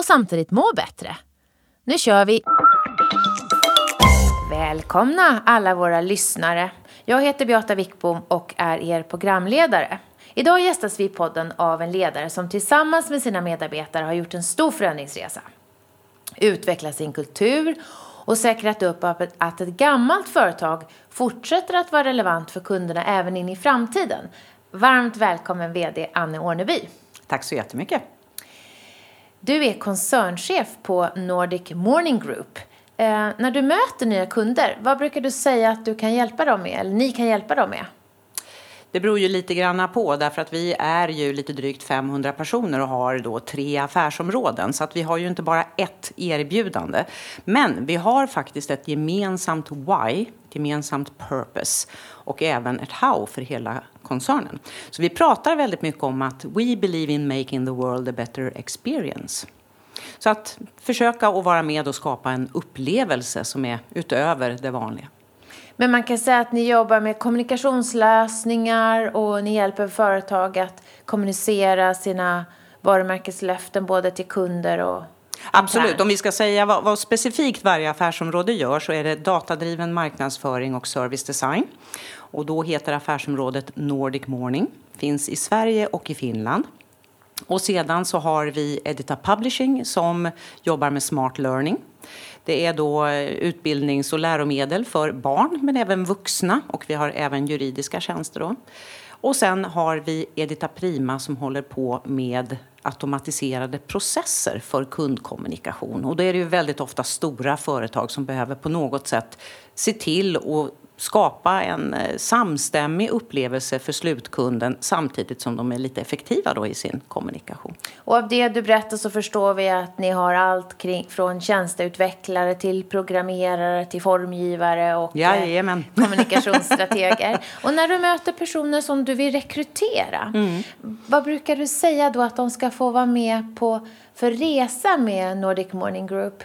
och samtidigt må bättre. Nu kör vi! Välkomna alla våra lyssnare. Jag heter Beata Wickbom och är er programledare. Idag gästas vi i podden av en ledare som tillsammans med sina medarbetare har gjort en stor förändringsresa. Utvecklat sin kultur och säkrat upp att ett gammalt företag fortsätter att vara relevant för kunderna även in i framtiden. Varmt välkommen VD Anne Orneby. Tack så jättemycket. Du är koncernchef på Nordic Morning Group. Eh, när du möter nya kunder, vad brukar du säga att du kan hjälpa dem med, eller ni kan hjälpa dem med? Det beror ju lite grann på därför att vi är ju lite drygt 500 personer och har då tre affärsområden så att vi har ju inte bara ett erbjudande. Men vi har faktiskt ett gemensamt why, gemensamt purpose och även ett how för hela koncernen. Så vi pratar väldigt mycket om att we believe in making the world a better experience. Så att försöka att vara med och skapa en upplevelse som är utöver det vanliga. Men man kan säga att ni jobbar med kommunikationslösningar och ni hjälper företag att kommunicera sina varumärkeslöften både till kunder och Absolut. Om vi ska säga vad, vad, specifikt varje affärsområde gör så är det datadriven marknadsföring och service design. Och då heter affärsområdet Nordic Morning. Finns i Sverige och i Finland. Och sedan så har vi Edita Publishing som jobbar med smart learning. Det är då utbildnings och läromedel för barn men även vuxna och vi har även juridiska tjänster. Då. Och sen har vi Edita Prima som håller på med automatiserade processer för kundkommunikation. Och då är det ju väldigt ofta stora företag som behöver på något sätt se till och skapa en eh, samstämmig upplevelse för slutkunden samtidigt som de är lite effektiva då i sin kommunikation. Och av det du berättar så förstår vi att ni har allt kring, från tjänsteutvecklare till programmerare till formgivare och eh, Jajamän. kommunikationsstrateger. och när du möter personer som du vill rekrytera, mm. vad brukar du säga då att de ska få vara med på för resa med Nordic Morning Group?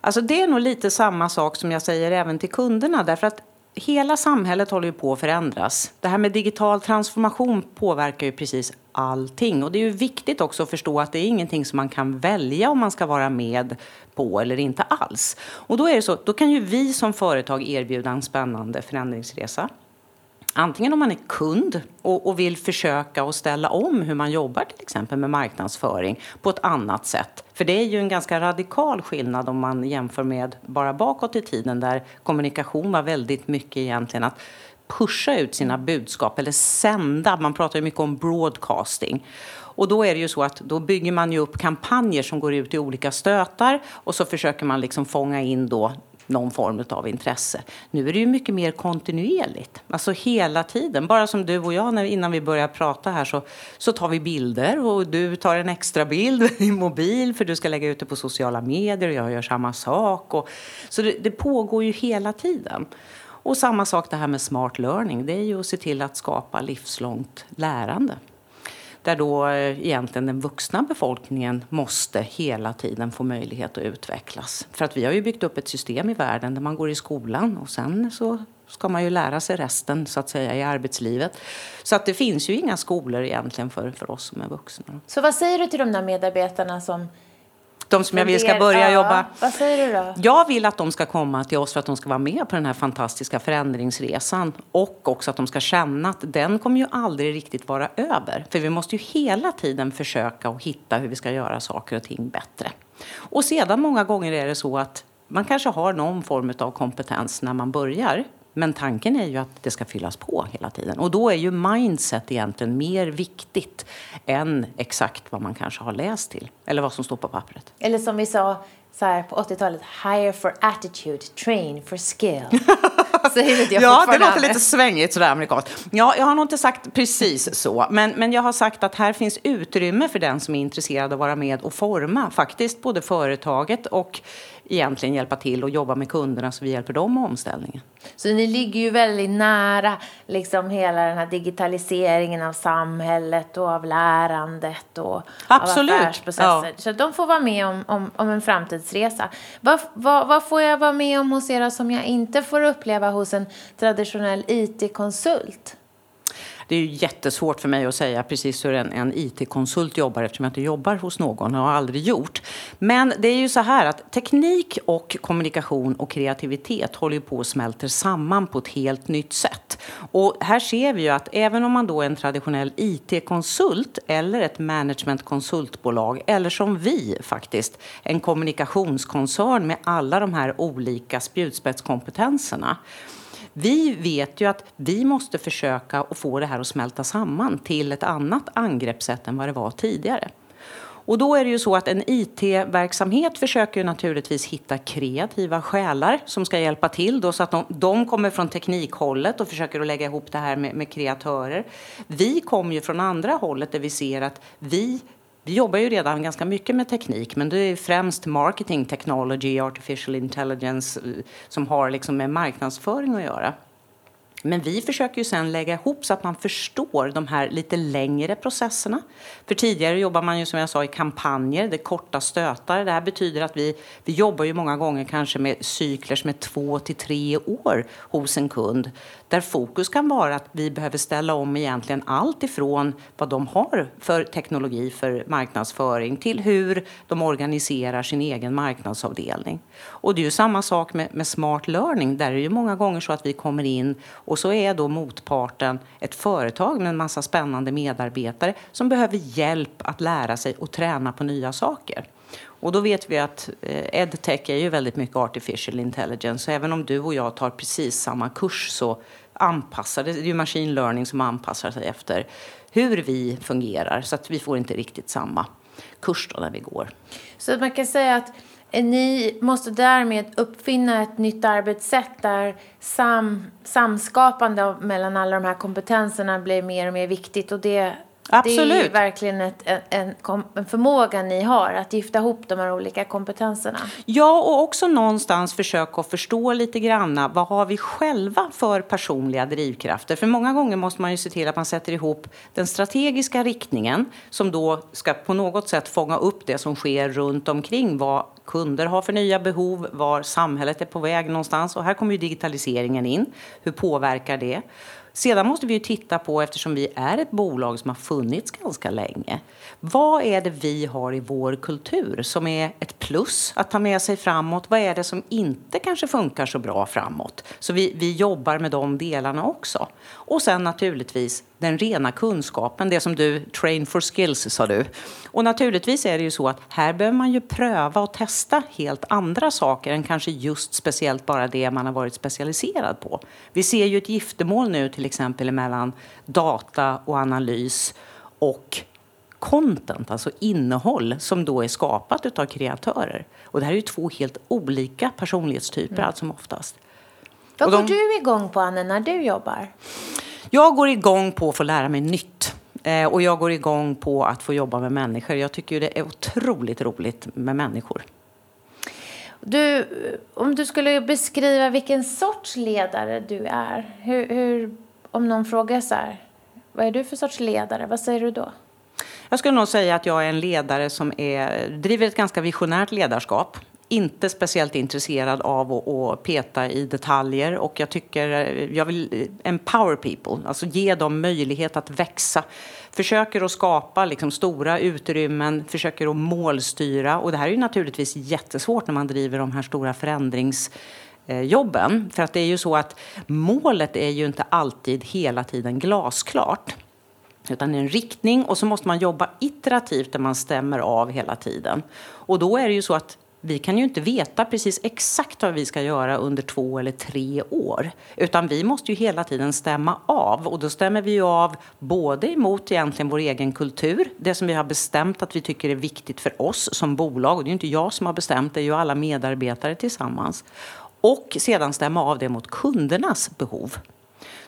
Alltså det är nog lite samma sak som jag säger även till kunderna. Därför att hela samhället håller ju på att förändras. Det här med digital transformation påverkar ju precis allting. Och det är ju viktigt också att förstå att det är ingenting som man kan välja om man ska vara med på eller inte alls. Och då är det så, då kan ju vi som företag erbjuda en spännande förändringsresa antingen om man är kund och, och, vill försöka och ställa om hur man jobbar till exempel med marknadsföring på ett annat sätt. För det är ju en ganska radikal skillnad om man jämför med bara bakåt i tiden där kommunikation var väldigt mycket egentligen att pusha ut sina budskap eller sända. Man pratar ju mycket om broadcasting. Och då är det ju så att då bygger man ju upp kampanjer som går ut i olika stötar och så försöker man liksom fånga in då någon form av intresse. Nu är det ju mycket mer kontinuerligt, alltså hela tiden. Bara som du och jag, när, innan vi börjar prata här så, så tar vi bilder och du tar en extra bild i mobil för du ska lägga ut det på sociala medier och jag gör samma sak. Och, så det, det pågår ju hela tiden. Och samma sak det här med smart learning, det är ju att se till att skapa livslångt lärande där då eh, egentligen den vuxna befolkningen måste hela tiden få möjlighet att utvecklas. För att vi har ju byggt upp ett system i världen där man går i skolan och sen så ska man ju lära sig resten så att säga i arbetslivet. Så att det finns ju inga skolor egentligen för, för oss som är vuxna. Så vad säger du till de där medarbetarna som de som jag vill ska börja ja, jobba. Vad säger du då? Jag vill att de ska komma till oss för att de ska vara med på den här fantastiska förändringsresan. Och också att de ska känna att den kommer ju aldrig riktigt vara över. För vi måste ju hela tiden försöka att hitta hur vi ska göra saker och ting bättre. Och sedan många gånger är det så att man kanske har någon form av kompetens när man börjar. Men tanken är ju att det ska fyllas på hela tiden. Och då är ju mindset egentligen mer viktigt än exakt vad man kanske har läst till. Eller vad som står på pappret. Eller som vi sa så här på 80-talet, hire for attitude, train for skill. Säger inte jag Ja, det låter lite svängigt sådär amerikanskt. Ja, jag har nog inte sagt precis så. Men, men jag har sagt att här finns utrymme för den som är intresserad av att vara med och forma faktiskt både företaget och egentligen hjälpa till och jobba med kunderna så vi hjälper dem med omställningen. Så ni ligger ju väldigt nära liksom hela den här digitaliseringen av samhället och av lärandet och Absolut, av affärsprocesser. ja. Så de får vara med om, om, om en framtidsresa. Vad, vad, vad får jag vara med om hos er som jag inte får uppleva hos en traditionell IT-konsult? Det är ju jättesvårt för mig att säga precis hur en, en IT-konsult jobbar eftersom jag inte jobbar hos någon och har aldrig gjort. Men det är ju så här att teknik och kommunikation och kreativitet håller ju på att smälter samman på ett helt nytt sätt. Och här ser vi ju att även om man då är en traditionell IT-konsult eller ett managementkonsultbolag eller som vi faktiskt, en kommunikationskoncern med alla de här olika spjutspetskompetenserna vi vet ju att vi måste försöka att få det här att smälta samman till ett annat angreppssätt än vad det var tidigare. Och då är det ju så att en IT-verksamhet försöker ju naturligtvis hitta kreativa själar som ska hjälpa till då så att de, de kommer från teknikhållet och försöker att lägga ihop det här med, med kreatörer. Vi kommer ju från andra hållet där vi ser att vi vi jobbar ju redan ganska mycket med teknik, men det är främst marketing technology, artificial intelligence eh, som har liksom med marknadsföring att göra. Men vi försöker ju sen lägga ihop så att man förstår de här lite längre processerna. För tidigare jobbar man ju som jag sa i kampanjer, det är korta stötar. Det här betyder att vi, vi jobbar ju många gånger kanske med cykler som är två till tre år hos en kund. Där fokus kan vara att vi behöver ställa om egentligen allt ifrån vad de har för teknologi för marknadsföring till hur de organiserar sin egen marknadsavdelning. Och det är ju samma sak med, med smart learning. Där är det ju många gånger så att vi kommer in och så är då motparten ett företag med en massa spännande medarbetare som behöver hjälp att lära sig och träna på nya saker. Och då vet vi att eh, edtech är ju väldigt mycket artificial intelligence. Så även om du och jag tar precis samma kurs så anpassar det, det är ju machine learning som anpassar sig efter hur vi fungerar så att vi får inte riktigt samma kurs då när vi går. Så man kan säga att eh, ni måste därmed uppfinna ett nytt arbetssätt där sam, samskapande mellan alla de här kompetenserna blir mer och mer viktigt. Och det, det är Absolut. verkligen ett, en, en, förmåga ni har att gifta ihop de här olika kompetenserna. Ja, och också någonstans försöka förstå lite granna vad har vi själva för personliga drivkrafter. För många gånger måste man ju se till att man sätter ihop den strategiska riktningen som då ska på något sätt fånga upp det som sker runt omkring. Vad kunder har för nya behov, var samhället är på väg någonstans. Och här kommer ju digitaliseringen in. Hur påverkar det? Sedan måste vi ju titta på, eftersom vi är ett bolag som har funnits ganska länge, vad är det vi har i vår kultur som är ett plus att ta med sig framåt? Vad är det som inte kanske funkar så bra framåt? Så vi, vi jobbar med de delarna också. Och sen naturligtvis den rena kunskapen, det som du, train for skills sa du. Och naturligtvis är det ju så att här behöver man ju pröva och testa helt andra saker än kanske just speciellt bara det man har varit specialiserad på. Vi ser ju ett giftermål nu till exempel mellan data och analys och content, alltså innehåll som då är skapat av kreatörer. Och det här är ju två helt olika personlighetstyper allt som oftast. Vad de- går du igång på, Anne, när du jobbar? Jag går igång på att få lära mig nytt. Eh, och jag går igång på att få jobba med människor. Jag tycker ju det är otroligt roligt med människor. Du, om du skulle beskriva vilken sorts ledare du är, hur, hur, om någon frågar så här, vad är du för sorts ledare, vad säger du då? Jag skulle nog säga att jag är en ledare som är, driver ett ganska visionärt ledarskap. Inte speciellt intresserad av att, att peta i detaljer och jag tycker eh, jag vill eh, empower people, alltså ge dem möjlighet att växa. Försöker att skapa liksom stora utrymmen, försöker att målstyra och det här är ju naturligtvis jättesvårt när man driver de här stora förändrings eh, jobben. För att det är ju så att målet är ju inte alltid hela tiden glasklart. Utan en riktning och så måste man jobba iterativt där man stämmer av hela tiden. Och då är det ju så att vi kan ju inte veta precis exakt vad vi ska göra under två eller tre år. Utan vi måste ju hela tiden stämma av. Och då stämmer vi ju av både emot egentligen vår egen kultur, det som vi har bestämt att vi tycker är viktigt för oss som bolag. Och det är ju inte jag som har bestämt, det är ju alla medarbetare tillsammans. och sedan stämma av det mot kundernas behov.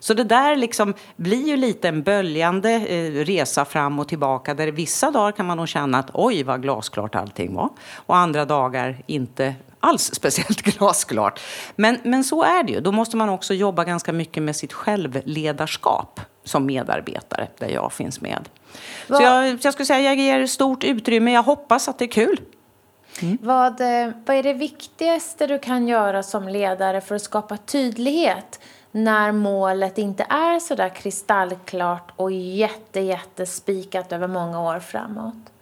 Så det där liksom blir ju lite en böljande eh, resa fram och tillbaka där vissa dagar kan man nog känna att oj vad glasklart allting var och andra dagar inte alls speciellt glasklart. Men, men så är det ju. Då måste man också jobba ganska mycket med sitt självledarskap som medarbetare där jag finns med. Vad? Så jag, jag skulle säga jag ger stort utrymme. Jag hoppas att det är kul. Mm. Vad, eh, vad är det viktigaste du kan göra som ledare för att skapa tydlighet när målet inte är så där kristallklart och jätte, jättespikat över många år framåt?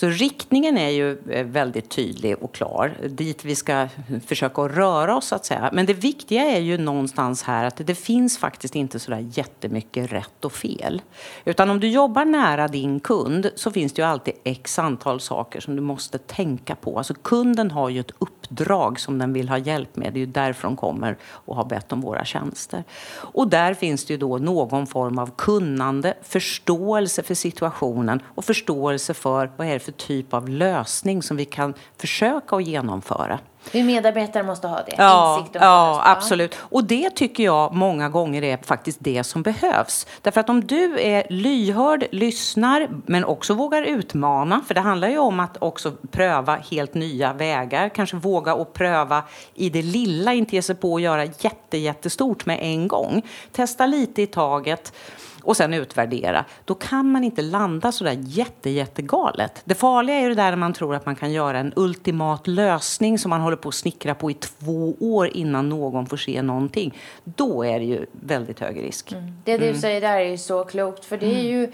Så riktningen är ju eh, väldigt tydlig och klar, dit vi ska försöka röra oss så att säga. Men det viktiga är ju någonstans här att det finns faktiskt inte så där jättemycket rätt och fel. Utan om du jobbar nära din kund så finns det ju alltid x antal saker som du måste tänka på. Alltså kunden har ju ett uppdrag som den vill ha hjälp med. Det är ju därför de kommer och har bett om våra tjänster. Och där finns det ju då någon form av kunnande, förståelse för situationen och förståelse för vad är det för typ av lösning som vi kan försöka att genomföra. Vi medarbetare måste ha det. Ja, ja absolut. Och det tycker jag många gånger är faktiskt det som behövs. Därför att om du är lyhörd, lyssnar, men också vågar utmana. För det handlar ju om att också pröva helt nya vägar. Kanske våga och pröva i det lilla, inte ge sig på att göra jätte, jättestort med en gång. Testa lite i taget och sen utvärdera, då kan man inte landa så där jätte, jättegalet. Det farliga är ju det där när man tror att man kan göra en ultimat lösning som man håller på att snickra på i två år innan någon får se någonting. Då är det ju väldigt hög risk. Mm. Det du mm. säger där är ju så klokt, för det är mm. ju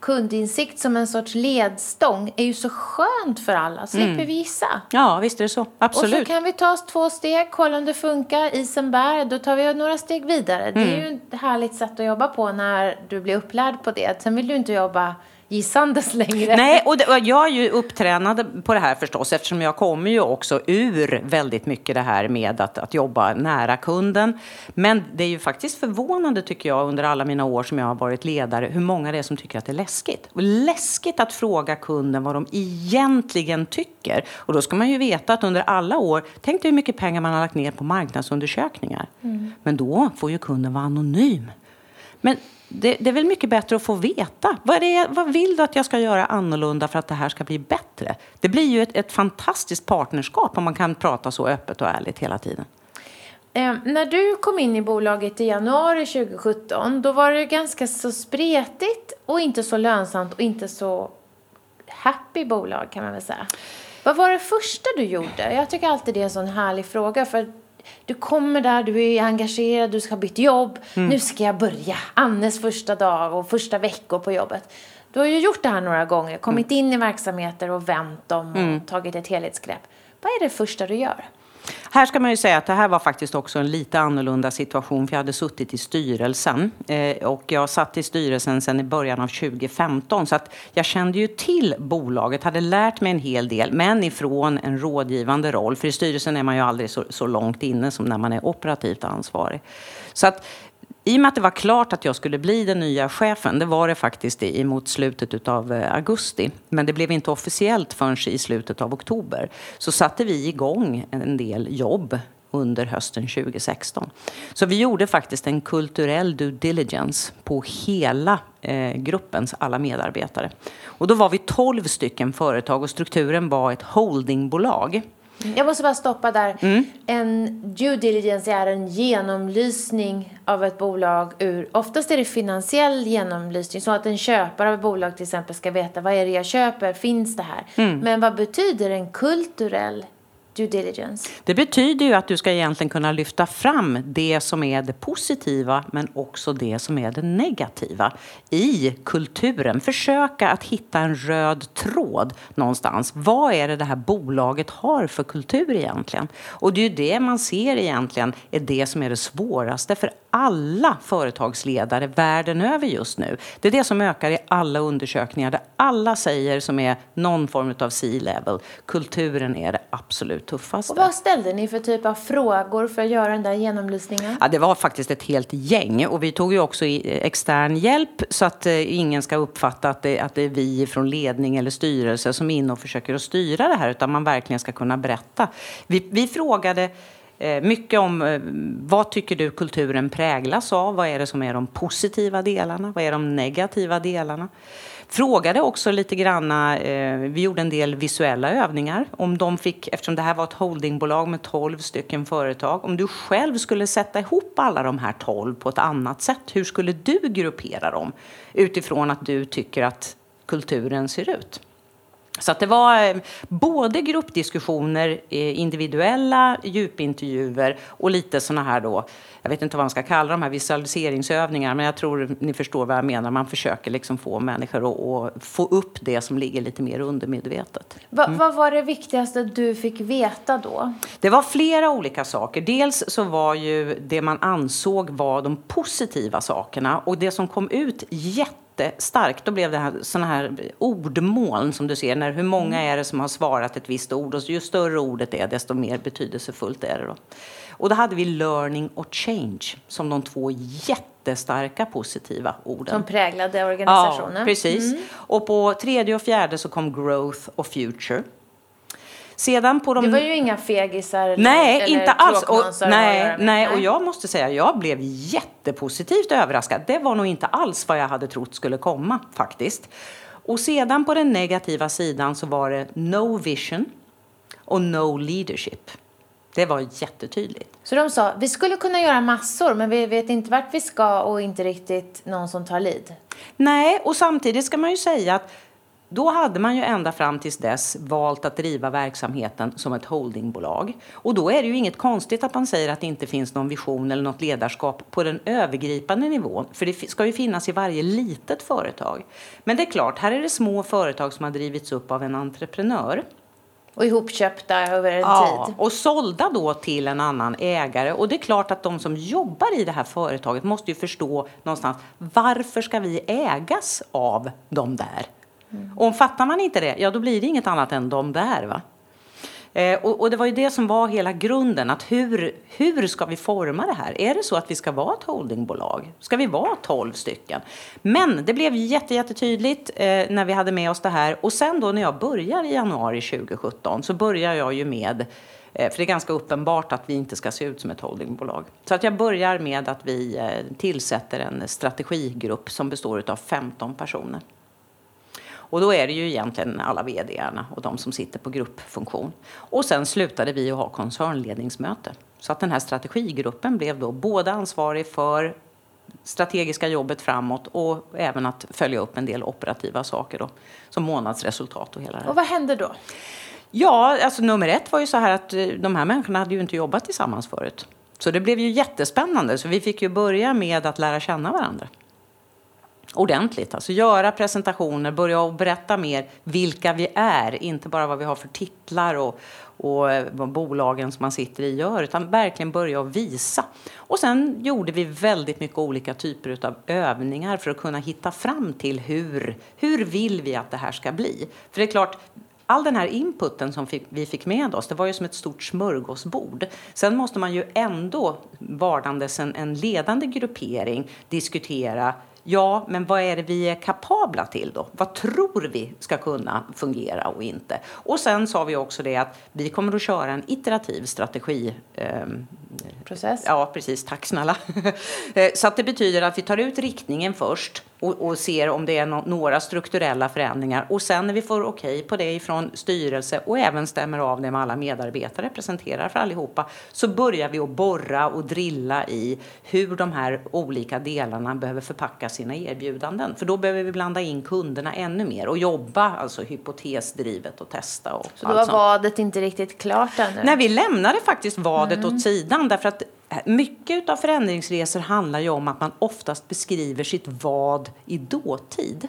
kundinsikt som en sorts ledstång är ju så skönt för alla. Slipper mm. vi gissa. Ja, visst är det så. Absolut. Och så kan vi ta oss två steg, kolla om det funkar, isen bär, då tar vi några steg vidare. Mm. Det är ju ett härligt sätt att jobba på när du blir upplärd på det. Sen vill du inte jobba gissandes längre. Nej, och, det, jag är ju upptränad på det här förstås eftersom jag kommer ju också ur väldigt mycket det här med att, att jobba nära kunden. Men det är ju faktiskt förvånande tycker jag under alla mina år som jag har varit ledare hur många det är som tycker att det är läskigt. Och läskigt att fråga kunden vad de egentligen tycker. Och då ska man ju veta att under alla år, tänk dig hur mycket pengar man har lagt ner på marknadsundersökningar. Mm. Men då får ju kunden vara anonym. Men det, det, är väl mycket bättre att få veta. Vad, det, vad vill du att jag ska göra annorlunda för att det här ska bli bättre? Det blir ju ett, ett fantastiskt partnerskap om man kan prata så öppet och ärligt hela tiden. Eh, när du kom in i bolaget i januari 2017 då var det ganska så spretigt och inte så lönsamt och inte så happy bolag kan man väl säga. Vad var det första du gjorde? Jag tycker alltid det är en sån härlig fråga för du kommer där, du är engagerad, du ska ha bytt jobb. Mm. Nu ska jag börja. Annes första dag och första veckor på jobbet. Du har ju gjort det här några gånger, kommit mm. in i verksamheter och vänt dem och mm. tagit ett helhetsgrepp. Vad är det första du gör? Här ska man ju säga att det här var faktiskt också en lite annorlunda situation för jag hade suttit i styrelsen eh, och jag satt i styrelsen sedan i början av 2015 så att jag kände ju till bolaget, hade lärt mig en hel del men ifrån en rådgivande roll för i styrelsen är man ju aldrig så, så långt inne som när man är operativt ansvarig. Så att i och med att det var klart att jag skulle bli den nya chefen, det var det faktiskt emot slutet av eh, augusti, men det blev inte officiellt förrän i slutet av oktober, så satte vi igång en del jobb under hösten 2016. Så vi gjorde faktiskt en kulturell due diligence på hela eh, gruppens alla medarbetare. Och då var vi 12 stycken företag och strukturen var ett holdingbolag. Jag måste bara stoppa där. Mm. En due diligence är en genomlysning av ett bolag ur, oftast är det finansiell genomlysning, så att en köpare av ett bolag till exempel ska veta vad är det jag köper, finns det här? Mm. Men vad betyder en kulturell due diligence? Det betyder ju att du ska egentligen kunna lyfta fram det som är det positiva men också det som är det negativa i kulturen. Försöka att hitta en röd tråd någonstans. Vad är det det här bolaget har för kultur egentligen? Och det är ju det man ser egentligen är det som är det svåraste för alla företagsledare världen över just nu. Det är det som ökar i alla undersökningar där alla säger som är någon form av C-level. Kulturen är det absolut tuffaste. Och vad ställde ni för typ av frågor för att göra den där genomlysningen? Ja, det var faktiskt ett helt gäng och vi tog ju också extern hjälp så att eh, ingen ska uppfatta att det, att det är vi från ledning eller styrelse som är inne och försöker att styra det här utan man verkligen ska kunna berätta. Vi, vi frågade Eh, mycket om eh, vad tycker du kulturen präglas av? Vad är det som är de positiva delarna? Vad är de negativa delarna? Frågade också lite granna, eh, vi gjorde en del visuella övningar, om de fick, eftersom det här var ett holdingbolag med 12 stycken företag, om du själv skulle sätta ihop alla de här 12 på ett annat sätt, hur skulle du gruppera dem utifrån att du tycker att kulturen ser ut? Så att det var eh, både gruppdiskussioner, eh, individuella djupintervjuer och lite såna här då, jag vet inte vad man ska kalla de här visualiseringsövningar, men jag tror ni förstår vad jag menar. Man försöker liksom få människor att, få upp det som ligger lite mer undermedvetet. Mm. Va, vad var det viktigaste du fick veta då? Det var flera olika saker. Dels så var ju det man ansåg var de positiva sakerna och det som kom ut jätte jättestarkt. Då blev det här, såna här ordmoln som du ser. När, hur många är det som har svarat ett visst ord? Och ju större ordet är, desto mer betydelsefullt är det. Då. Och då hade vi learning och change som de två jättestarka positiva orden. Som präglade organisationen. Ja, precis. Mm. Och på tredje och fjärde så kom growth och future. Sedan på de... Det var ju inga fegisar nej, eller inte alls. Och, nej, nej, och jag måste säga, jag blev jättepositivt överraskad. Det var nog inte alls vad jag hade trott skulle komma faktiskt. Och sedan på den negativa sidan så var det no vision och no leadership. Det var jättetydligt. Så de sa, vi skulle kunna göra massor men vi vet inte vart vi ska och inte riktigt någon som tar lid. Nej, och samtidigt ska man ju säga att då hade man ju ända fram tills dess valt att driva verksamheten som ett holdingbolag. Och då är det ju inget konstigt att man säger att det inte finns någon vision eller något ledarskap på den övergripande nivån. För det ska ju finnas i varje litet företag. Men det är klart, här är det små företag som har drivits upp av en entreprenör. Och ihopköpta över en ja, tid. och sålda då till en annan ägare. Och det är klart att de som jobbar i det här företaget måste ju förstå någonstans varför ska vi ägas av de där? Mm. Och fattar man inte det, ja då blir det inget annat än de där. Va? Eh, och, och, det var ju det som var hela grunden, att hur, hur ska vi forma det här? Är det så att vi ska vara ett holdingbolag? Ska vi vara tolv stycken? Men det blev jätte, jättetydligt eh, när vi hade med oss det här. Och sen då när jag börjar i januari 2017 så börjar jag ju med eh, för det är ganska uppenbart att vi inte ska se ut som ett holdingbolag. Så att jag börjar med att vi eh, tillsätter en strategigrupp som består av 15 personer. Och då är det ju egentligen alla vdarna och de som sitter på gruppfunktion. Och sen slutade vi att ha koncernledningsmöte. Så att den här strategigruppen blev då både ansvarig för strategiska jobbet framåt och även att följa upp en del operativa saker då, som månadsresultat och hela det Och vad hände då? Ja, alltså nummer ett var ju så här att eh, de här människorna hade ju inte jobbat tillsammans förut. Så det blev ju jättespännande. Så vi fick ju börja med att lära känna varandra ordentligt. Alltså göra presentationer, börja berätta mer vilka vi är, inte bara vad vi har för titlar och, och vad bolagen som man sitter i gör, utan verkligen börja visa. Och sen gjorde vi väldigt mycket olika typer av övningar för att kunna hitta fram till hur, hur vill vi att det här ska bli. För det är klart, all den här inputen som vi fick med oss, det var ju som ett stort smörgåsbord. Sen måste man ju ändå, vardandes en, en ledande gruppering, diskutera Ja, men vad är det vi är kapabla till då? Vad tror vi ska kunna fungera och inte? Och sen sa vi också det att vi kommer att köra en iterativ strategi. Eh, Process? Ja, precis. Tack snälla. Eh, så att det betyder att vi tar ut riktningen först och, och ser om det är no några strukturella förändringar. Och sen när vi får okej okay på det ifrån styrelse och även stämmer av det med alla medarbetare, presenterar för allihopa, så börjar vi att borra och drilla i hur de här olika delarna behöver förpacka sina erbjudanden. För då behöver vi blanda in kunderna ännu mer och jobba alltså hypotesdrivet och testa. Och så då var vadet inte riktigt klart ännu? Nej, vi lämnade faktiskt vadet mm. åt sidan därför att Eh, mycket av förändringsresor handlar ju om att man oftast beskriver sitt vad i dåtid.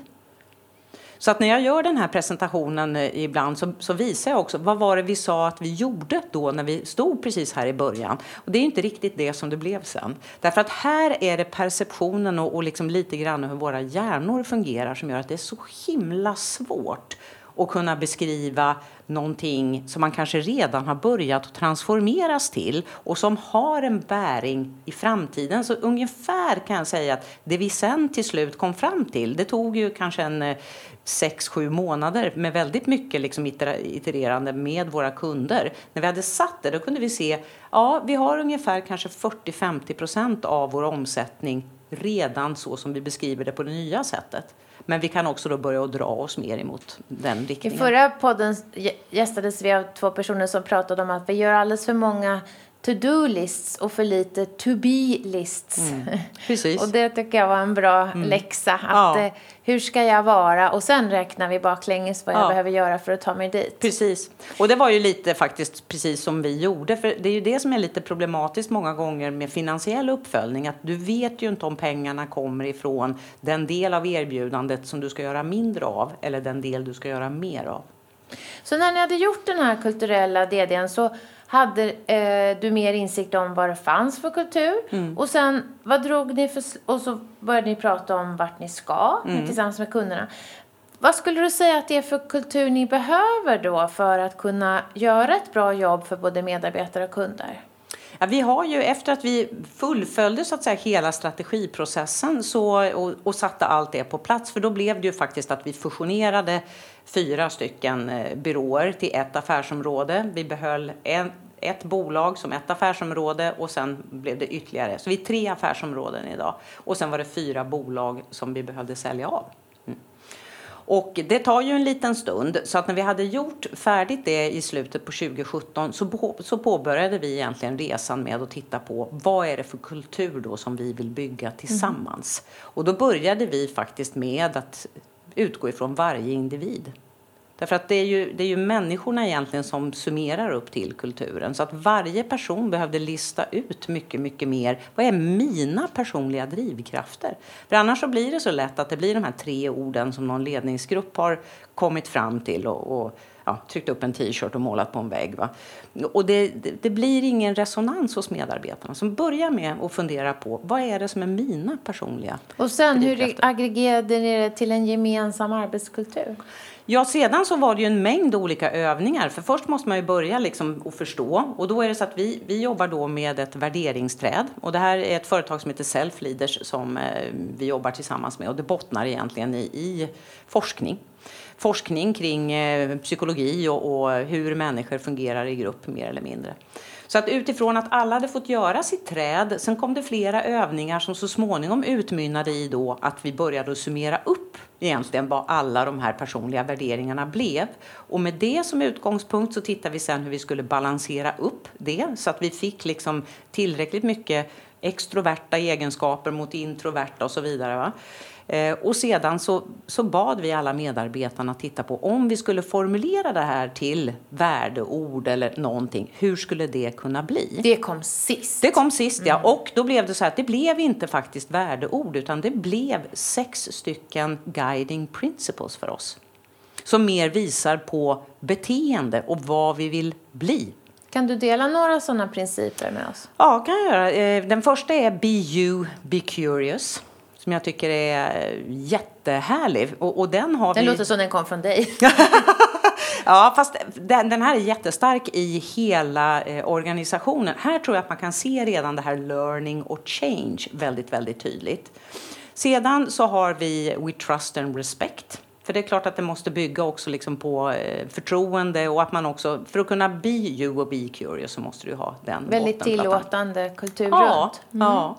Så att när jag gör den här presentationen eh, ibland så, så, visar jag också vad var det vi sa att vi gjorde då när vi stod precis här i början. Och det är inte riktigt det som det blev sen. Därför att här är det perceptionen och, och liksom lite grann hur våra hjärnor fungerar som gör att det är så himla svårt och kunna beskriva någonting som man kanske redan har börjat transformeras till och som har en bäring i framtiden. Så ungefär kan jag säga att det vi sen till slut kom fram till, det tog ju kanske en eh, sex, sju månader med väldigt mycket liksom itererande med våra kunder. När vi hade satt det, då kunde vi se, ja, vi har ungefär kanske 40-50 procent av vår omsättning redan så som vi beskriver det på det nya sättet. Men vi kan också då börja dra oss mer emot den riktningen. I förra podden gästades vi av två personer som pratade om att vi gör alldeles för många to-do-lists och för lite to-be-lists. Mm, precis. och det tycker jag var en bra mm. läxa. Att, ja. eh, hur ska jag vara? Och sen räknar vi baklänges vad jag behöver göra för att ta mig dit. Precis. Och det var ju lite faktiskt precis som vi gjorde. För det är ju det som är lite problematiskt många gånger med finansiell uppföljning. Att du vet ju inte om pengarna kommer ifrån den del av erbjudandet som du ska göra mindre av eller den del du ska göra mer av. Så när ni hade gjort den här kulturella DDn så hade eh, du mer insikt om vad det fanns för kultur. Mm. Och sen, vad drog ni för... Och så började ni prata om vart ni ska mm. tillsammans med kunderna. Vad skulle du säga att det är för kultur ni behöver då för att kunna göra ett bra jobb för både medarbetare och kunder? Ja, vi har ju efter att vi fullföljde så att säga hela strategiprocessen så, och, och satte allt det på plats, för då blev det ju faktiskt att vi fusionerade fyra stycken eh, byråer till ett affärsområde. Vi behöll en, ett bolag som ett affärsområde och sen blev det ytterligare. Så vi är tre affärsområden idag. Och sen var det fyra bolag som vi behövde sälja av. Mm. Och det tar ju en liten stund, så att när vi hade gjort färdigt det i slutet på 2017 så, på, så påbörjade vi egentligen resan med att titta på vad är det för kultur då som vi vill bygga tillsammans. Mm. Och då började vi faktiskt med att utgå ifrån varje individ. Därför att det är, ju, det är ju människorna egentligen som summerar upp till kulturen. Så att varje person behövde lista ut mycket, mycket mer. Vad är mina personliga drivkrafter? För annars så blir det så lätt att det blir de här tre orden som någon ledningsgrupp har kommit fram till och, och ja, tryckt upp en t-shirt och målat på en vägg. Va? Och det, det, det, blir ingen resonans hos medarbetarna som börjar med att fundera på vad är det som är mina personliga Och sen hur aggregerade ni det till en gemensam arbetskultur? Ja, sedan så var det ju en mängd olika övningar. För först måste man ju börja liksom att förstå. Och då är det så att vi, vi jobbar då med ett värderingsträd. Och det här är ett företag som heter Self Leaders som eh, vi jobbar tillsammans med. Och det bottnar egentligen i, i forskning forskning kring eh, psykologi och, och, hur människor fungerar i grupp mer eller mindre. Så att utifrån att alla hade fått göra sitt träd, sen kom det flera övningar som så småningom utmynnade i då att vi började summera upp egentligen vad alla de här personliga värderingarna blev. Och med det som utgångspunkt så tittade vi sen hur vi skulle balansera upp det så att vi fick liksom tillräckligt mycket extroverta egenskaper mot introverta och så vidare. Va? Eh, och sedan så, så bad vi alla medarbetarna titta på om vi skulle formulera det här till värdeord eller någonting, hur skulle det kunna bli? Det kom sist. Det kom sist, ja. Mm. Och då blev det så att det blev inte faktiskt värdeord utan det blev sex stycken guiding principles för oss. Som mer visar på beteende och vad vi vill bli. Kan du dela några sådana principer med oss? Ja, kan jag göra. Eh, den första är Be you, be curious som jag tycker är jättehärlig. Och, och den har den vi... låter som den kom från dig. ja, fast den, den, här är jättestark i hela eh, organisationen. Här tror jag att man kan se redan det här learning och change väldigt, väldigt tydligt. Sedan så har vi We Trust and Respect. För det är klart att det måste bygga också liksom på eh, förtroende och att man också, för att kunna be you och be curious så måste du ha den Väldigt tillåtande kultur ja, runt. Mm. Ja.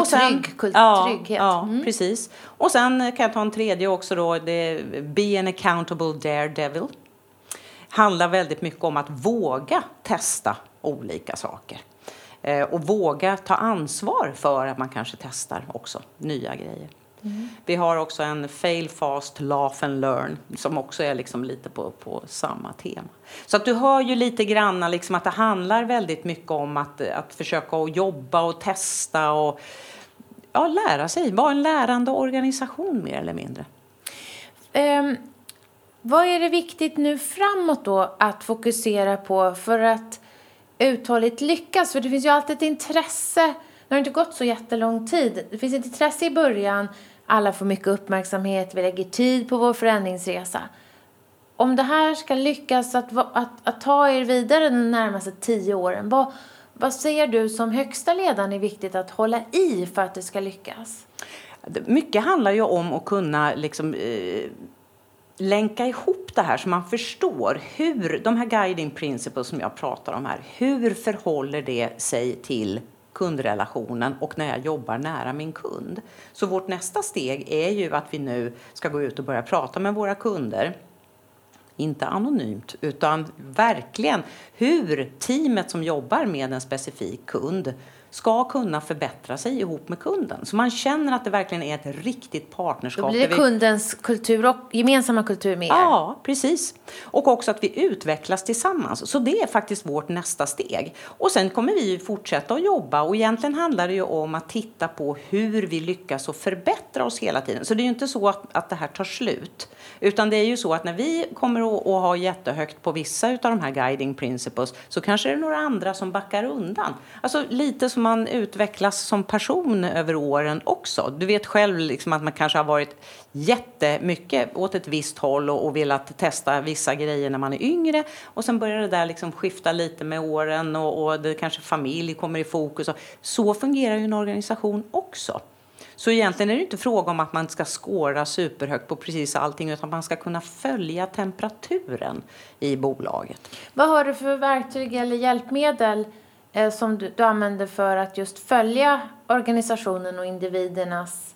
Och, sen, trygg, ja, trygghet. Ja, mm. precis. Och sen kan jag ta en tredje också då, det Be an accountable daredevil. Handlar väldigt mycket om att våga testa olika saker. Eh, och våga ta ansvar för att man kanske testar också nya grejer. Mm. Vi har också en fail fast, laugh and learn som också är liksom lite på, på samma tema. Så att du hör ju lite grann liksom att det handlar väldigt mycket om att, att försöka att jobba och testa och ja, lära sig. Vara en lärande organisation mer eller mindre. Um, vad är det viktigt nu framåt då att fokusera på för att uthålligt lyckas? För det finns ju alltid ett intresse. Det har inte gått så jättelång tid. Det finns ett intresse i början alla får mycket uppmärksamhet, vi lägger tid på vår förändringsresa. om det här ska lyckas att, att, att ta er vidare de närmaste tio åren, vad, vad ser du som högsta ledaren är viktigt att hålla i för att det ska lyckas? Mycket handlar ju om att kunna liksom, eh, länka ihop det här så man förstår hur de här guiding principles som jag pratar om här, hur förhåller det sig till kundrelationen och när jag jobbar nära min kund. Så vårt nästa steg är ju att vi nu ska gå ut och börja prata med våra kunder inte anonymt, utan verkligen hur teamet som jobbar med en specifik kund ska kunna förbättra sig ihop med kunden. Så man känner att det verkligen är ett riktigt partnerskap. Då blir det vi... kundens kultur och gemensamma kultur med er. Ja, precis. Och också att vi utvecklas tillsammans. Så det är faktiskt vårt nästa steg. Och sen kommer vi fortsätta att jobba och egentligen handlar det ju om att titta på hur vi lyckas och förbättra oss hela tiden. Så det är ju inte så att, att det här tar slut. Utan det är ju så att när vi kommer att, att ha jättehögt på vissa av de här guiding principles så kanske det är några andra som backar undan. Alltså lite som man utvecklas som person över åren också. Du vet själv liksom att man kanske har varit jättemycket åt ett visst håll och, och velat testa vissa grejer när man är yngre och sen börjar det där liksom skifta lite med åren och, och det kanske familj kommer i fokus. Så fungerar ju en organisation också. Så egentligen är det inte fråga om att man ska skåra superhögt på precis allting utan man ska kunna följa temperaturen i bolaget. Vad har du för verktyg eller hjälpmedel eh, som du, du använder för att just följa organisationen och individernas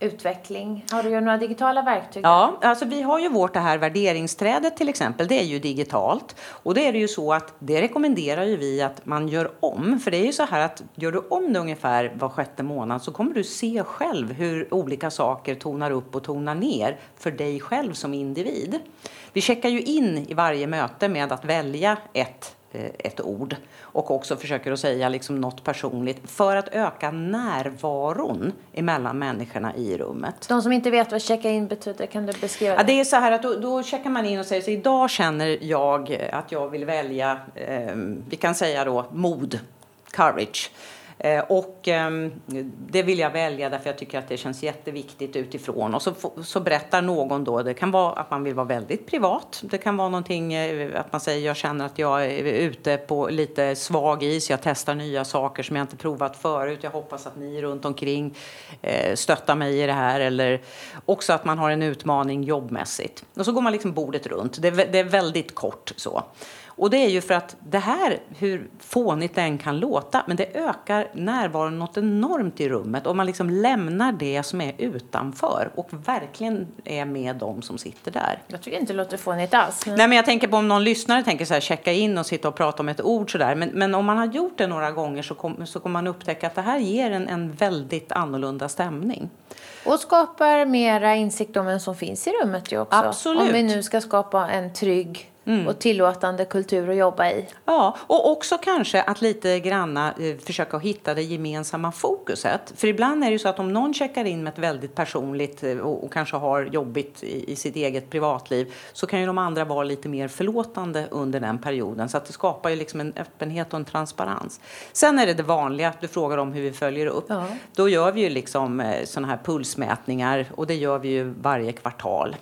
utveckling? Har du några digitala verktyg? Ja, alltså vi har ju vårt det här värderingsträdet till exempel. Det är ju digitalt och det är det ju så att det rekommenderar ju vi att man gör om. För det är ju så här att gör du om det ungefär var sjätte månad så kommer du se själv hur olika saker tonar upp och tonar ner för dig själv som individ. Vi checkar ju in i varje möte med att välja ett ett ord och också försöker att säga liksom något personligt för att öka närvaron emellan människorna i rummet. De som inte vet vad checka in betyder, kan du beskriva det? Ja, det är så här att då, då checkar man in och säger så idag känner jag att jag vill välja, eh, vi kan säga då mod, courage. Eh, och ehm, det vill jag välja därför jag tycker att det känns jätteviktigt utifrån. Och så, så berättar någon då, det kan vara att man vill vara väldigt privat. Det kan vara någonting eh, att man säger jag känner att jag är ute på lite svag is. Jag testar nya saker som jag inte provat förut. Jag hoppas att ni runt omkring eh, stöttar mig i det här. Eller också att man har en utmaning jobbmässigt. Och så går man liksom bordet runt. Det är, det är väldigt kort så. Och det är ju för att det här, hur fånigt det än kan låta, men det ökar närvaron något enormt i rummet om man liksom lämnar det som är utanför och verkligen är med dem som sitter där. Jag tycker inte det låter fånigt alls. Men... Nej, men jag tänker på om någon lyssnare tänker så här, checka in och sitta och prata om ett ord sådär. Men, men om man har gjort det några gånger så, kom, så kommer man upptäcka att det här ger en, en väldigt annorlunda stämning. Och skapar mera insikt om vem som finns i rummet ju också. Absolut. Om vi nu ska skapa en trygg Mm. och tillåtande kultur att jobba i. Ja, och också kanske att lite granna eh, försöka hitta det gemensamma fokuset. För ibland är det ju så att om någon checkar in med ett väldigt personligt eh, och, och, kanske har jobbigt i, i, sitt eget privatliv så kan ju de andra vara lite mer förlåtande under den perioden. Så att det skapar ju liksom en öppenhet och en transparens. Sen är det det vanliga, du frågar om hur vi följer upp. Ja. Då gör vi ju liksom eh, sådana här pulsmätningar och det gör vi ju varje kvartal.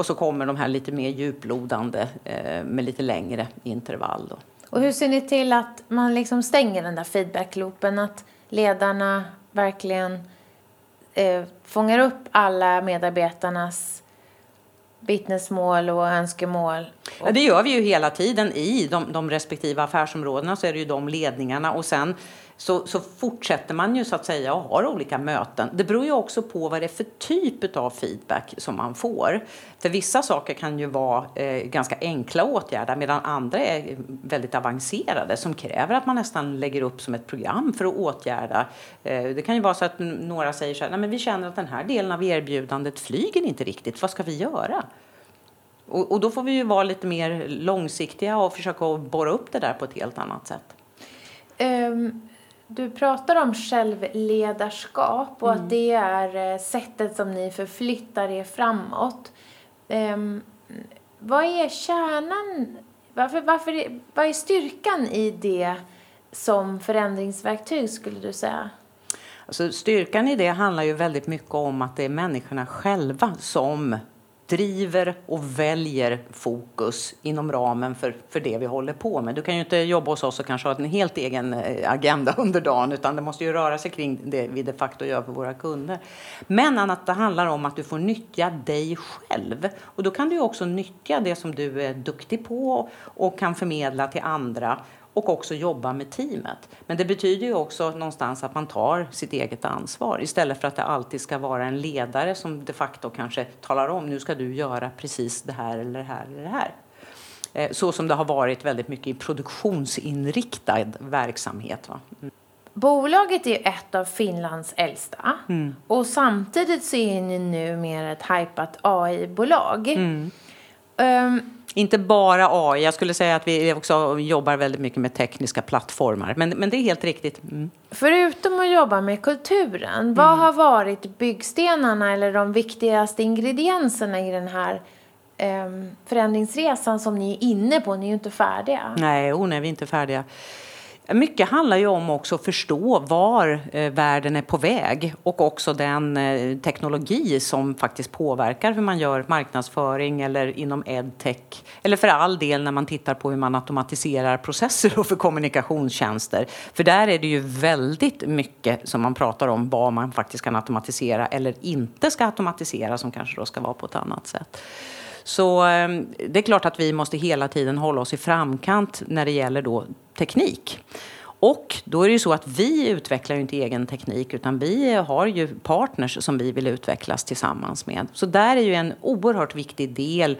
Och så kommer de här lite mer djuplodande eh, med lite längre intervall. Då. Och hur ser ni till att man liksom stänger den där feedbackloopen? Att ledarna verkligen eh, fångar upp alla medarbetarnas vittnesmål och önskemål? Ja, det gör vi ju hela tiden i de, de respektive affärsområdena så är det ju de ledningarna och sen så, så fortsätter man ju så att säga och har olika möten. Det beror ju också på vad det är för typ av feedback som man får. För vissa saker kan ju vara eh, ganska enkla åtgärder medan andra är väldigt avancerade som kräver att man nästan lägger upp som ett program för att åtgärda. Eh, det kan ju vara så att några säger så här, Nej, men vi känner att den här delen av erbjudandet flyger inte riktigt, vad ska vi göra? Och, och då får vi ju vara lite mer långsiktiga och försöka borra upp det där på ett helt annat sätt. Um, du pratar om självledarskap och mm. att det är eh, sättet som ni förflyttar er framåt. Um, vad är kärnan, varför, varför, vad är styrkan i det som förändringsverktyg skulle du säga? Alltså, styrkan i det handlar ju väldigt mycket om att det är människorna själva som driver och väljer fokus inom ramen för, för det vi håller på med. Du kan ju inte jobba hos oss och kanske ha en helt egen eh, agenda under dagen utan det måste ju röra sig kring det vi de facto gör för våra kunder. Men att det handlar om att du får nyttja dig själv och då kan du också nyttja det som du är duktig på och kan förmedla till andra och också jobba med teamet. Men det betyder ju också någonstans att man tar sitt eget ansvar istället för att det alltid ska vara en ledare som de facto kanske talar om nu ska du göra precis det här eller det här eller det här. Eh, så som det har varit väldigt mycket i produktionsinriktad verksamhet. Va? Mm. Bolaget är ett av Finlands äldsta mm. och samtidigt så är ni nu mer ett hypat AI-bolag. Mm. Um, inte bara AI, jag skulle säga att vi också jobbar väldigt mycket med tekniska plattformar. Men, men det är helt riktigt. Mm. Förutom att jobba med kulturen, mm. vad har varit byggstenarna eller de viktigaste ingredienserna i den här um, förändringsresan som ni är inne på? Ni är ju inte färdiga. Nej, oh, nej vi är inte färdiga. Mycket handlar ju om också att förstå var eh, världen är på väg och också den eh, teknologi som faktiskt påverkar hur man gör marknadsföring eller inom edtech. Eller för all del när man tittar på hur man automatiserar processer och för kommunikationstjänster. För där är det ju väldigt mycket som man pratar om vad man faktiskt kan automatisera eller inte ska automatisera som kanske då ska vara på ett annat sätt. Så ehm, det är klart att vi måste hela tiden hålla oss i framkant när det gäller då teknik. Och då är det ju så att vi utvecklar ju inte egen teknik utan vi har ju partners som vi vill utvecklas tillsammans med. Så där är ju en oerhört viktig del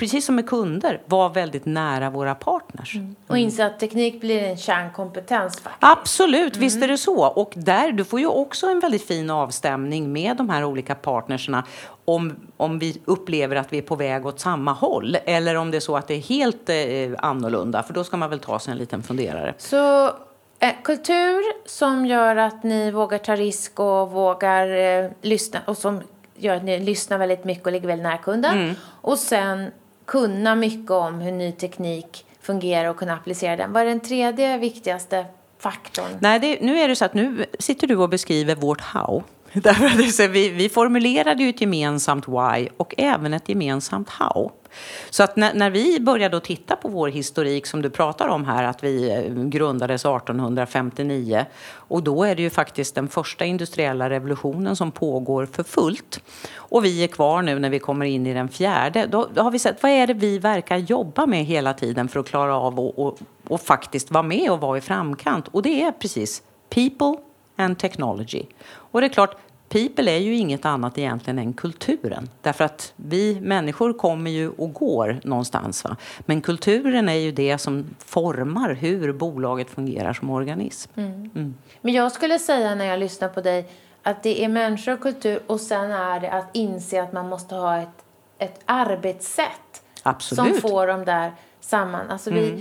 precis som med kunder, vara väldigt nära våra partners. Mm. Och inse att teknik blir en kärnkompetens. Faktiskt. Absolut, mm. visst är det så. Och där, du får ju också en väldigt fin avstämning med de här olika partnerserna om, om vi upplever att vi är på väg åt samma håll eller om det är så att det är helt eh, annorlunda. För då ska man väl ta sig en liten funderare. Så eh, kultur som gör att ni vågar ta risk och vågar eh, lyssna och som gör att ni lyssnar väldigt mycket och ligger väldigt nära kunden. Mm. Och sen kunna mycket om hur ny teknik fungerar och kunna applicera den. Vad är den tredje viktigaste faktorn? Nej, det, nu är det så att nu sitter du och beskriver vårt how. Därför vi, vi formulerade ju ett gemensamt why och även ett gemensamt how. Så att när, när, vi började titta på vår historik som du pratar om här, att vi eh, grundades 1859 och då är det ju faktiskt den första industriella revolutionen som pågår för fullt. Och vi är kvar nu när vi kommer in i den fjärde. Då, då har vi sett vad är det vi verkar jobba med hela tiden för att klara av och, och, och faktiskt vara med och vara i framkant. Och det är precis people and technology. Och det är klart, people är ju inget annat egentligen än kulturen. Därför att vi människor kommer ju och går någonstans. Va? Men kulturen är ju det som formar hur bolaget fungerar som organism. Mm. Mm. Men jag skulle säga när jag lyssnar på dig att det är människor och kultur och sen är det att inse att man måste ha ett, ett arbetssätt Absolut. som får de där samman. Alltså mm.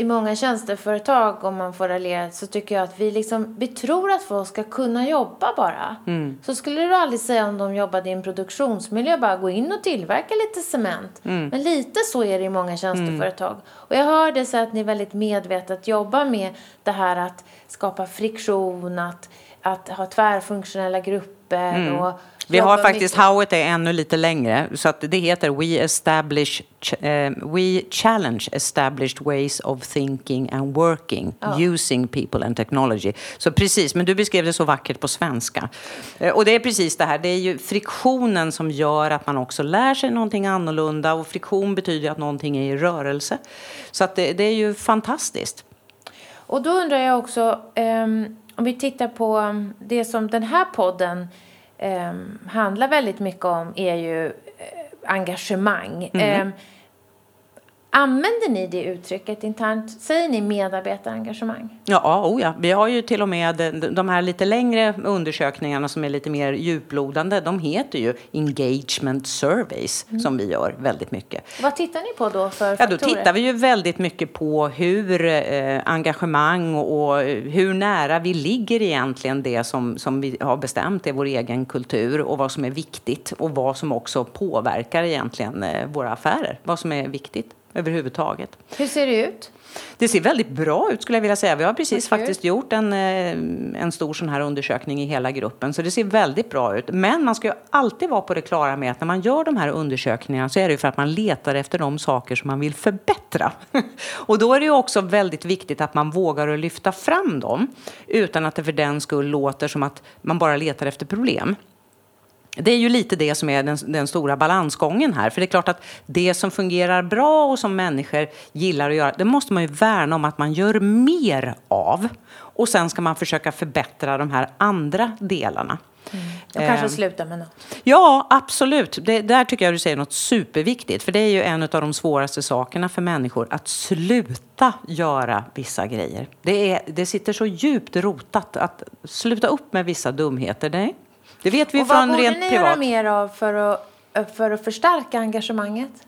I många tjänsteföretag, om man får raljera, så tycker jag att vi liksom, vi tror att folk ska kunna jobba bara. Mm. Så skulle du aldrig säga om de jobbade i en produktionsmiljö, bara gå in och tillverka lite cement. Mm. Men lite så är det i många tjänsteföretag. Mm. Och jag hör det så att ni väldigt medvetet jobbar med det här att skapa friktion, att, att ha tvärfunktionella grupper mm. och vi har faktiskt, howet är ännu lite längre, så att det heter We, establish, uh, we challenge established ways of thinking and working ja. using people and technology. Så precis, men du beskrev det så vackert på svenska. Uh, och det är precis det här, det är ju friktionen som gör att man också lär sig någonting annorlunda och friktion betyder att någonting är i rörelse. Så att det, det är ju fantastiskt. Och då undrar jag också, um, om vi tittar på det som den här podden eh, handlar väldigt mycket om är ju eh, engagemang. Mm. Eh, Använder ni det uttrycket internt? Säger ni medarbetarengagemang? Ja, oh ja, vi har ju till och med de här lite längre undersökningarna som är lite mer djuplodande. De heter ju engagement surveys mm. som vi gör väldigt mycket. Vad tittar ni på då för faktorer? Ja, då tittar vi ju väldigt mycket på hur eh, engagemang och, och hur nära vi ligger egentligen det som, som vi har bestämt är vår egen kultur och vad som är viktigt och vad som också påverkar egentligen eh, våra affärer. Vad som är viktigt överhuvudtaget. Hur ser det ut? Det ser väldigt bra ut skulle jag vilja säga. Vi har precis Vad faktiskt gjort en, eh, en stor sån här undersökning i hela gruppen. Så det ser väldigt bra ut. Men man ska alltid vara på det klara med att när man gör de här undersökningarna så är det för att man letar efter de saker som man vill förbättra. Och då är det också väldigt viktigt att man vågar att lyfta fram dem utan att det för den skull låter som att man bara letar efter problem. Det är ju lite det som är den, den, stora balansgången här. För det är klart att det som fungerar bra och som människor gillar att göra, det måste man ju värna om att man gör mer av. Och sen ska man försöka förbättra de här andra delarna. Mm. Och kanske eh, sluta med något. Ja, absolut. Det, där tycker jag du säger något superviktigt. För det är ju en av de svåraste sakerna för människor, att sluta göra vissa grejer. Det, är, det sitter så djupt rotat att sluta upp med vissa dumheter. Det, det vet vi och från rent privat. Vad borde ni göra mer av för att, för att förstärka engagemanget?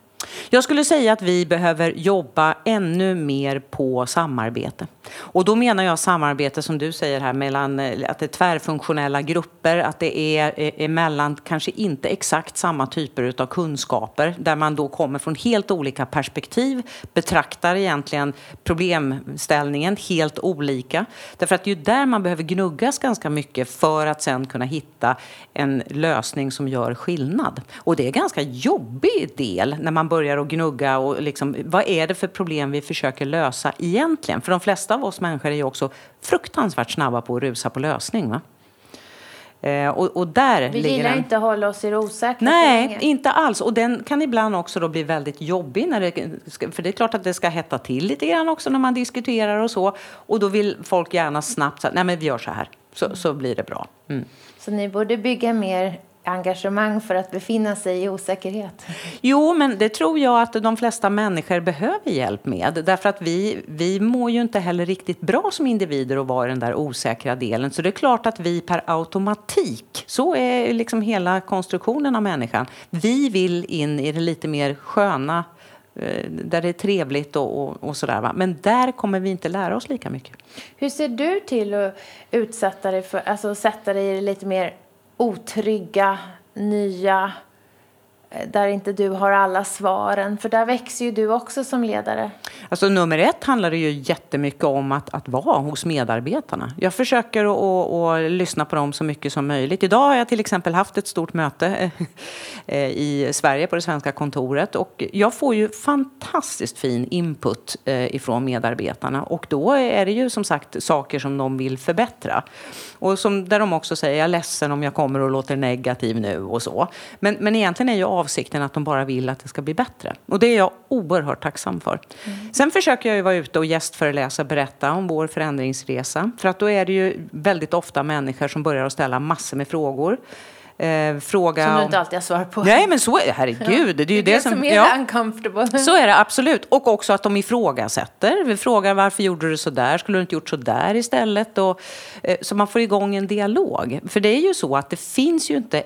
Jag skulle säga att vi behöver jobba ännu mer på samarbete. Och då menar jag samarbete som du säger här mellan eh, att det är tvärfunktionella grupper, att det är eh, emellan kanske inte exakt samma typer av kunskaper där man då kommer från helt olika perspektiv, betraktar egentligen problemställningen helt olika. Därför att det är ju där man behöver gnuggas ganska mycket för att sen kunna hitta en lösning som gör skillnad. Och det är en ganska jobbig del när man börjar att gnugga och liksom, vad är det för problem vi försöker lösa egentligen? För de flesta av oss människor är ju också fruktansvärt snabba på att rusa på lösning. Va? Eh, och, och, där vi gillar den. inte att hålla oss i det osäkra Nej, inte alls. Och den kan ibland också då bli väldigt jobbig. När det, för det är klart att det ska hetta till lite grann också när man diskuterar och så. Och då vill folk gärna snabbt säga, nej men vi gör så här. Så, så blir det bra. Mm. Så ni borde bygga mer engagemang för att befinna sig i osäkerhet? Jo, men det tror jag att de flesta människor behöver hjälp med. Därför att vi, vi mår ju inte heller riktigt bra som individer att vara i den där osäkra delen. Så det är klart att vi per automatik, så är liksom hela konstruktionen av människan, vi vill in i det lite mer sköna eh, där det är trevligt och, och, och sådär. Men där kommer vi inte lära oss lika mycket. Hur ser du till att utsätta dig för, alltså sätta dig i det lite mer otrygga, nya, Eh, där inte du har alla svaren. För där växer ju du också som ledare. Alltså nummer ett handlar det ju jättemycket om att, att vara hos medarbetarna. Jag försöker att, att lyssna på dem så mycket som möjligt. Idag har jag till exempel haft ett stort möte eh, eh, i Sverige på det svenska kontoret och jag får ju fantastiskt fin input ifrån medarbetarna och då är det ju som sagt saker som de vill förbättra. Och som, där de också säger, jag är ledsen om jag kommer och låter negativ nu och så. Men, men egentligen är ju avsikten att de bara vill att det ska bli bättre. Och det är jag oerhört tacksam för. Mm. Sen försöker jag ju vara ute och gästföreläsa, berätta om vår förändringsresa. För att då är det ju väldigt ofta människor som börjar att ställa massor med frågor. Eh, fråga som du inte alltid har svar på. Nej, men så är det. Herregud. Det är ju det, det som, som är ja, uncomfortable. Så är det absolut. Och också att de ifrågasätter. Vi frågar varför gjorde du så där? Skulle du inte gjort så där istället? Och, eh, så man får igång en dialog. För det är ju så att det finns ju inte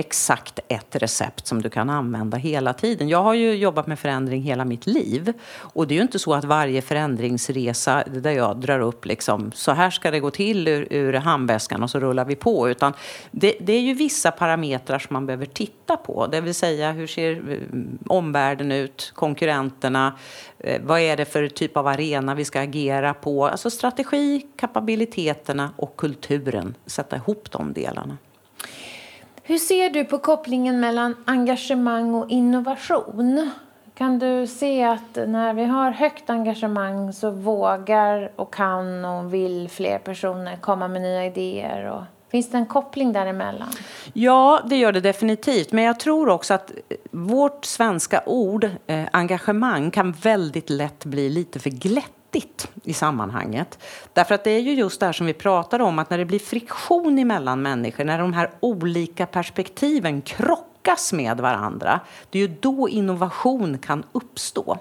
exakt ett recept som du kan använda hela tiden. Jag har ju jobbat med förändring hela mitt liv. Och det är ju inte så att varje förändringsresa där jag drar upp liksom, så här ska det gå till ur, ur handväskan och så rullar vi på. Utan det, det, är ju vissa parametrar som man behöver titta på. Det vill säga hur ser eh, omvärlden ut, konkurrenterna, eh, vad är det för typ av arena vi ska agera på? Alltså strategi, kapabiliteterna och kulturen. Sätta ihop de delarna. Hur ser du på kopplingen mellan engagemang och innovation? Kan du se att när vi har högt engagemang så vågar och kan och vill fler personer komma med nya idéer? Och finns det en koppling däremellan? Ja, det gör det definitivt. Men jag tror också att vårt svenska ord, eh, engagemang, kan väldigt lätt bli lite för glätt viktigt i sammanhanget. Därför att det är ju just det här som vi pratar om, att när det blir friktion mellan människor, när de här olika perspektiven krockas med varandra, det är ju då innovation kan uppstå.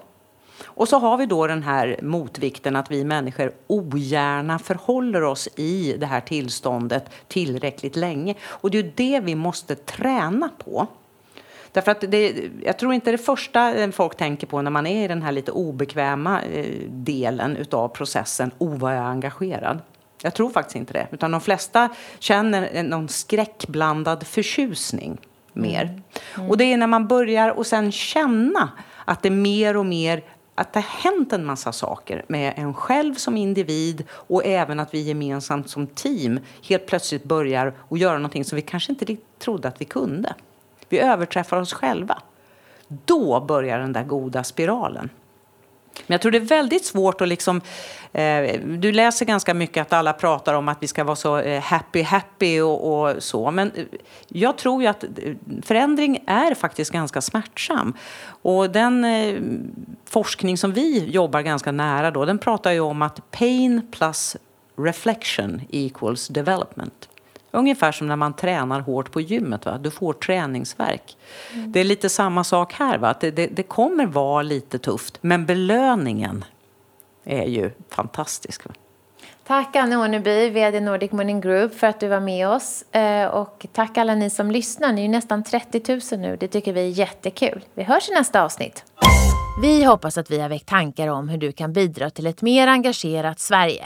Och så har vi då den här motvikten att vi människor ogärna förhåller oss i det här tillståndet tillräckligt länge. Och det är ju det vi måste träna på. Därför att det, jag tror inte det första folk tänker på när man är i den här lite obekväma eh, delen av processen, oh vad jag är engagerad. Jag tror faktiskt inte det. Utan de flesta känner någon skräckblandad förtjusning mer. Mm. Mm. Och det är när man börjar och sen känna att det mer och mer att det har hänt en massa saker med en själv som individ och även att vi gemensamt som team helt plötsligt börjar att göra någonting som vi kanske inte trodde att vi kunde. Vi överträffar oss själva. Då börjar den där goda spiralen. Men jag tror det är väldigt svårt att liksom... Eh, du läser ganska mycket att alla pratar om att vi ska vara så eh, happy, happy och, och, så. Men eh, jag tror ju att eh, förändring är faktiskt ganska smärtsam. Och den eh, forskning som vi jobbar ganska nära då, den pratar ju om att pain plus reflection equals development. Ungefär som när man tränar hårt på gymmet. Va? Du får träningsverk. Mm. Det är lite samma sak här. Va? Det, det, det, kommer vara lite tufft, men belöningen är ju fantastisk. Va? Tack Anne Åneby, VD Nordic Morning Group, för att du var med oss. Eh, och tack alla ni som lyssnar. Ni är nästan 30 000 nu. Det tycker vi är jättekul. Vi hörs i nästa avsnitt. Vi hoppas att vi har väckt tankar om hur du kan bidra till ett mer engagerat Sverige.